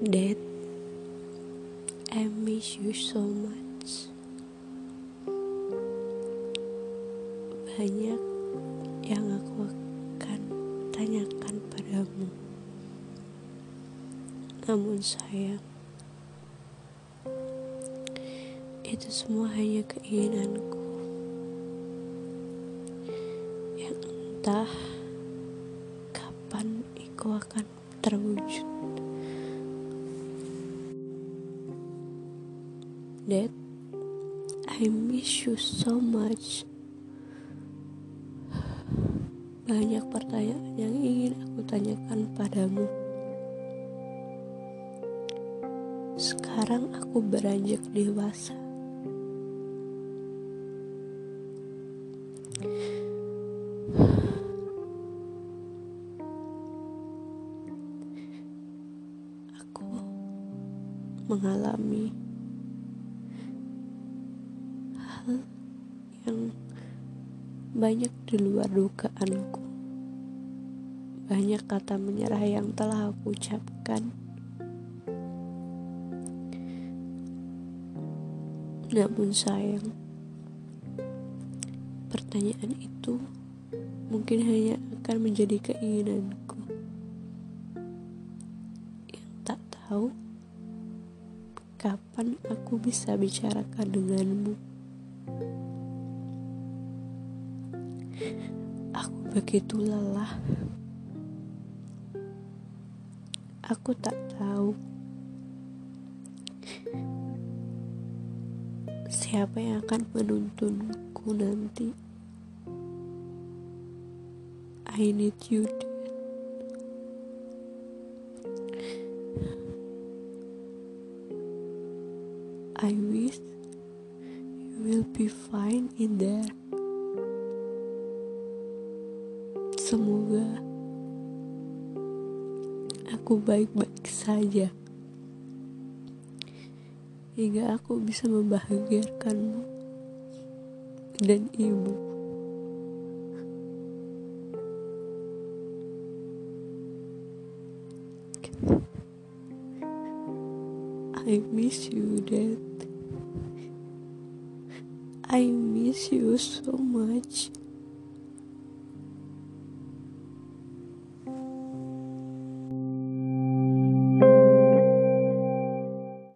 Dad, I miss you so much. Banyak yang aku akan tanyakan padamu. Namun sayang, itu semua hanya keinginanku. Yang entah kapan itu akan terwujud. Dad, I miss you so much. Banyak pertanyaan yang ingin aku tanyakan padamu. Sekarang aku beranjak dewasa. Aku mengalami hal yang banyak di luar dugaanku. Banyak kata menyerah yang telah aku ucapkan. Namun sayang, pertanyaan itu mungkin hanya akan menjadi keinginanku. Yang tak tahu kapan aku bisa bicarakan denganmu. Aku begitu lelah. Aku tak tahu siapa yang akan menuntunku nanti. I need you, Dad. I wish you will be fine in there. Semoga aku baik-baik saja hingga aku bisa membahagiakanmu dan ibu. I miss you, Dad. I miss you so much.